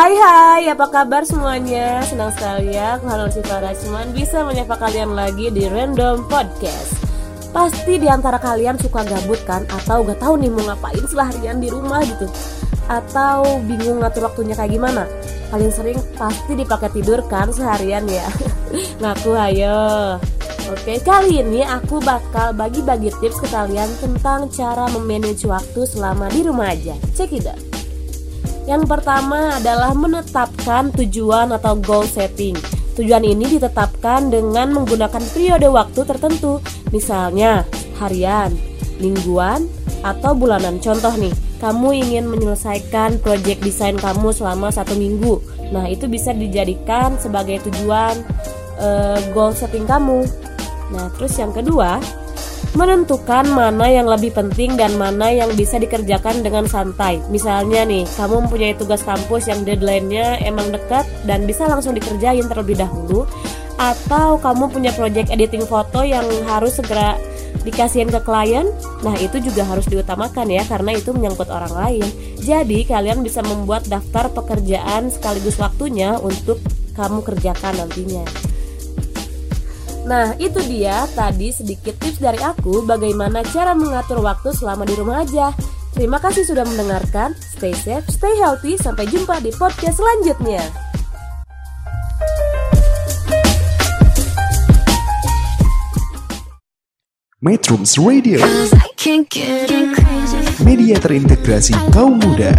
Hai hai, apa kabar semuanya? Senang sekali ya, aku Hanul Sifara cuman bisa menyapa kalian lagi di Random Podcast. Pasti di antara kalian suka gabut kan? Atau gak tahu nih mau ngapain seharian di rumah gitu? Atau bingung ngatur waktunya kayak gimana? Paling sering pasti dipakai tidur kan seharian ya? Ngaku ayo. Oke, kali ini aku bakal bagi-bagi tips ke kalian tentang cara memanage waktu selama di rumah aja. Check it out yang pertama adalah menetapkan tujuan atau goal setting. Tujuan ini ditetapkan dengan menggunakan periode waktu tertentu, misalnya harian, mingguan, atau bulanan. Contoh nih, kamu ingin menyelesaikan project desain kamu selama satu minggu. Nah, itu bisa dijadikan sebagai tujuan eh, goal setting kamu. Nah, terus yang kedua, menentukan mana yang lebih penting dan mana yang bisa dikerjakan dengan santai. Misalnya nih, kamu mempunyai tugas kampus yang deadline-nya emang dekat dan bisa langsung dikerjain terlebih dahulu atau kamu punya project editing foto yang harus segera dikasihin ke klien. Nah, itu juga harus diutamakan ya karena itu menyangkut orang lain. Jadi, kalian bisa membuat daftar pekerjaan sekaligus waktunya untuk kamu kerjakan nantinya. Nah, itu dia tadi sedikit tips dari aku bagaimana cara mengatur waktu selama di rumah aja. Terima kasih sudah mendengarkan. Stay safe, stay healthy. Sampai jumpa di podcast selanjutnya. Metrums Radio Cause I can't get crazy. Media terintegrasi kaum muda